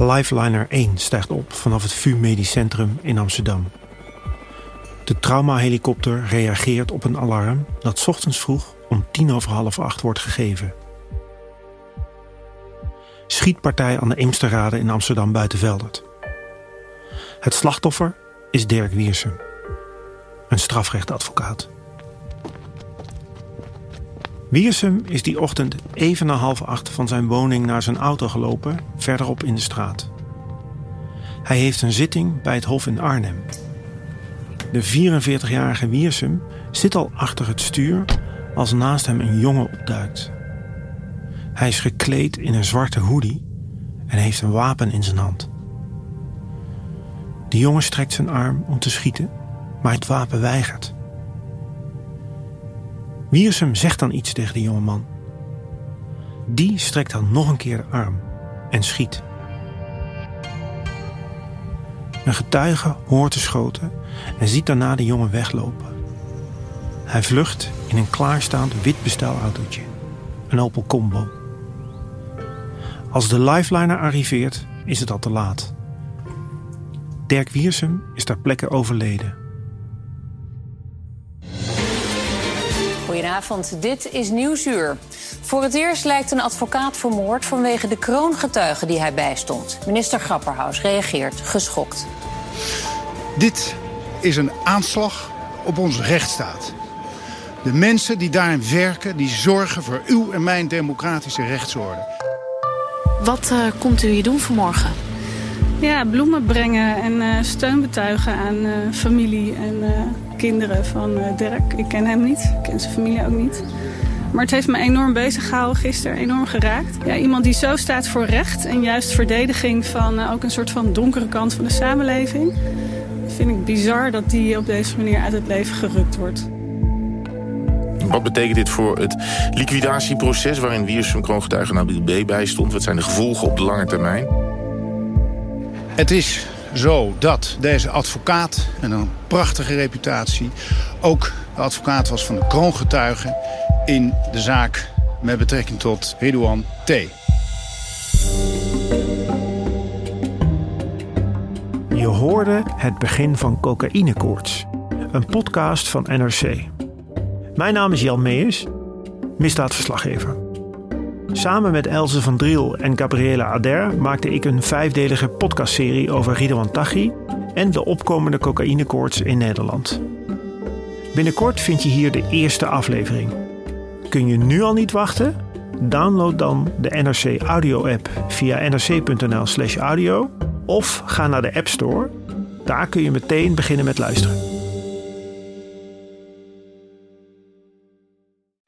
Lifeliner 1 stijgt op vanaf het VU Medisch Centrum in Amsterdam. De traumahelikopter reageert op een alarm dat ochtends vroeg om tien over half acht wordt gegeven. Schietpartij aan de Eemsterrade in Amsterdam Buitenveldert. Het slachtoffer is Dirk Wiersum, een strafrechtadvocaat. Wiersum is die ochtend even na half acht van zijn woning naar zijn auto gelopen, verderop in de straat. Hij heeft een zitting bij het Hof in Arnhem. De 44-jarige Wiersum zit al achter het stuur als naast hem een jongen opduikt. Hij is gekleed in een zwarte hoodie en heeft een wapen in zijn hand. De jongen strekt zijn arm om te schieten, maar het wapen weigert. Wiersum zegt dan iets tegen de jonge man. Die strekt dan nog een keer de arm en schiet. Een getuige hoort de schoten en ziet daarna de jongen weglopen. Hij vlucht in een klaarstaand wit bestelautootje, een Opel Combo. Als de lifeliner arriveert, is het al te laat. Dirk Wiersum is ter plekke overleden. Goedenavond, dit is Nieuwsuur. Voor het eerst lijkt een advocaat vermoord vanwege de kroongetuigen die hij bijstond. Minister Grapperhaus reageert geschokt. Dit is een aanslag op onze rechtsstaat. De mensen die daarin werken, die zorgen voor uw en mijn democratische rechtsorde. Wat uh, komt u hier doen vanmorgen? Ja, bloemen brengen en uh, steun betuigen aan uh, familie en kinderen van Dirk. Ik ken hem niet, ik ken zijn familie ook niet. Maar het heeft me enorm bezig gehouden gisteren, enorm geraakt. Ja, iemand die zo staat voor recht en juist verdediging van ook een soort van donkere kant van de samenleving. Vind ik bizar dat die op deze manier uit het leven gerukt wordt. Wat betekent dit voor het liquidatieproces waarin Wiersum kroongetuige Nabil B. bij stond? Wat zijn de gevolgen op de lange termijn? Het is zo dat deze advocaat, met een prachtige reputatie... ook de advocaat was van de kroongetuigen in de zaak met betrekking tot Ridouan T. Je hoorde het begin van Cocaïnekoorts, een podcast van NRC. Mijn naam is Jan Meijers, misdaadverslaggever. Samen met Elze van Driel en Gabriela Ader maakte ik een vijfdelige podcastserie over Ridwan Taghi en de opkomende cocaïnekoorts in Nederland. Binnenkort vind je hier de eerste aflevering. Kun je nu al niet wachten? Download dan de NRC Audio app via nrc.nl/audio of ga naar de App Store. Daar kun je meteen beginnen met luisteren.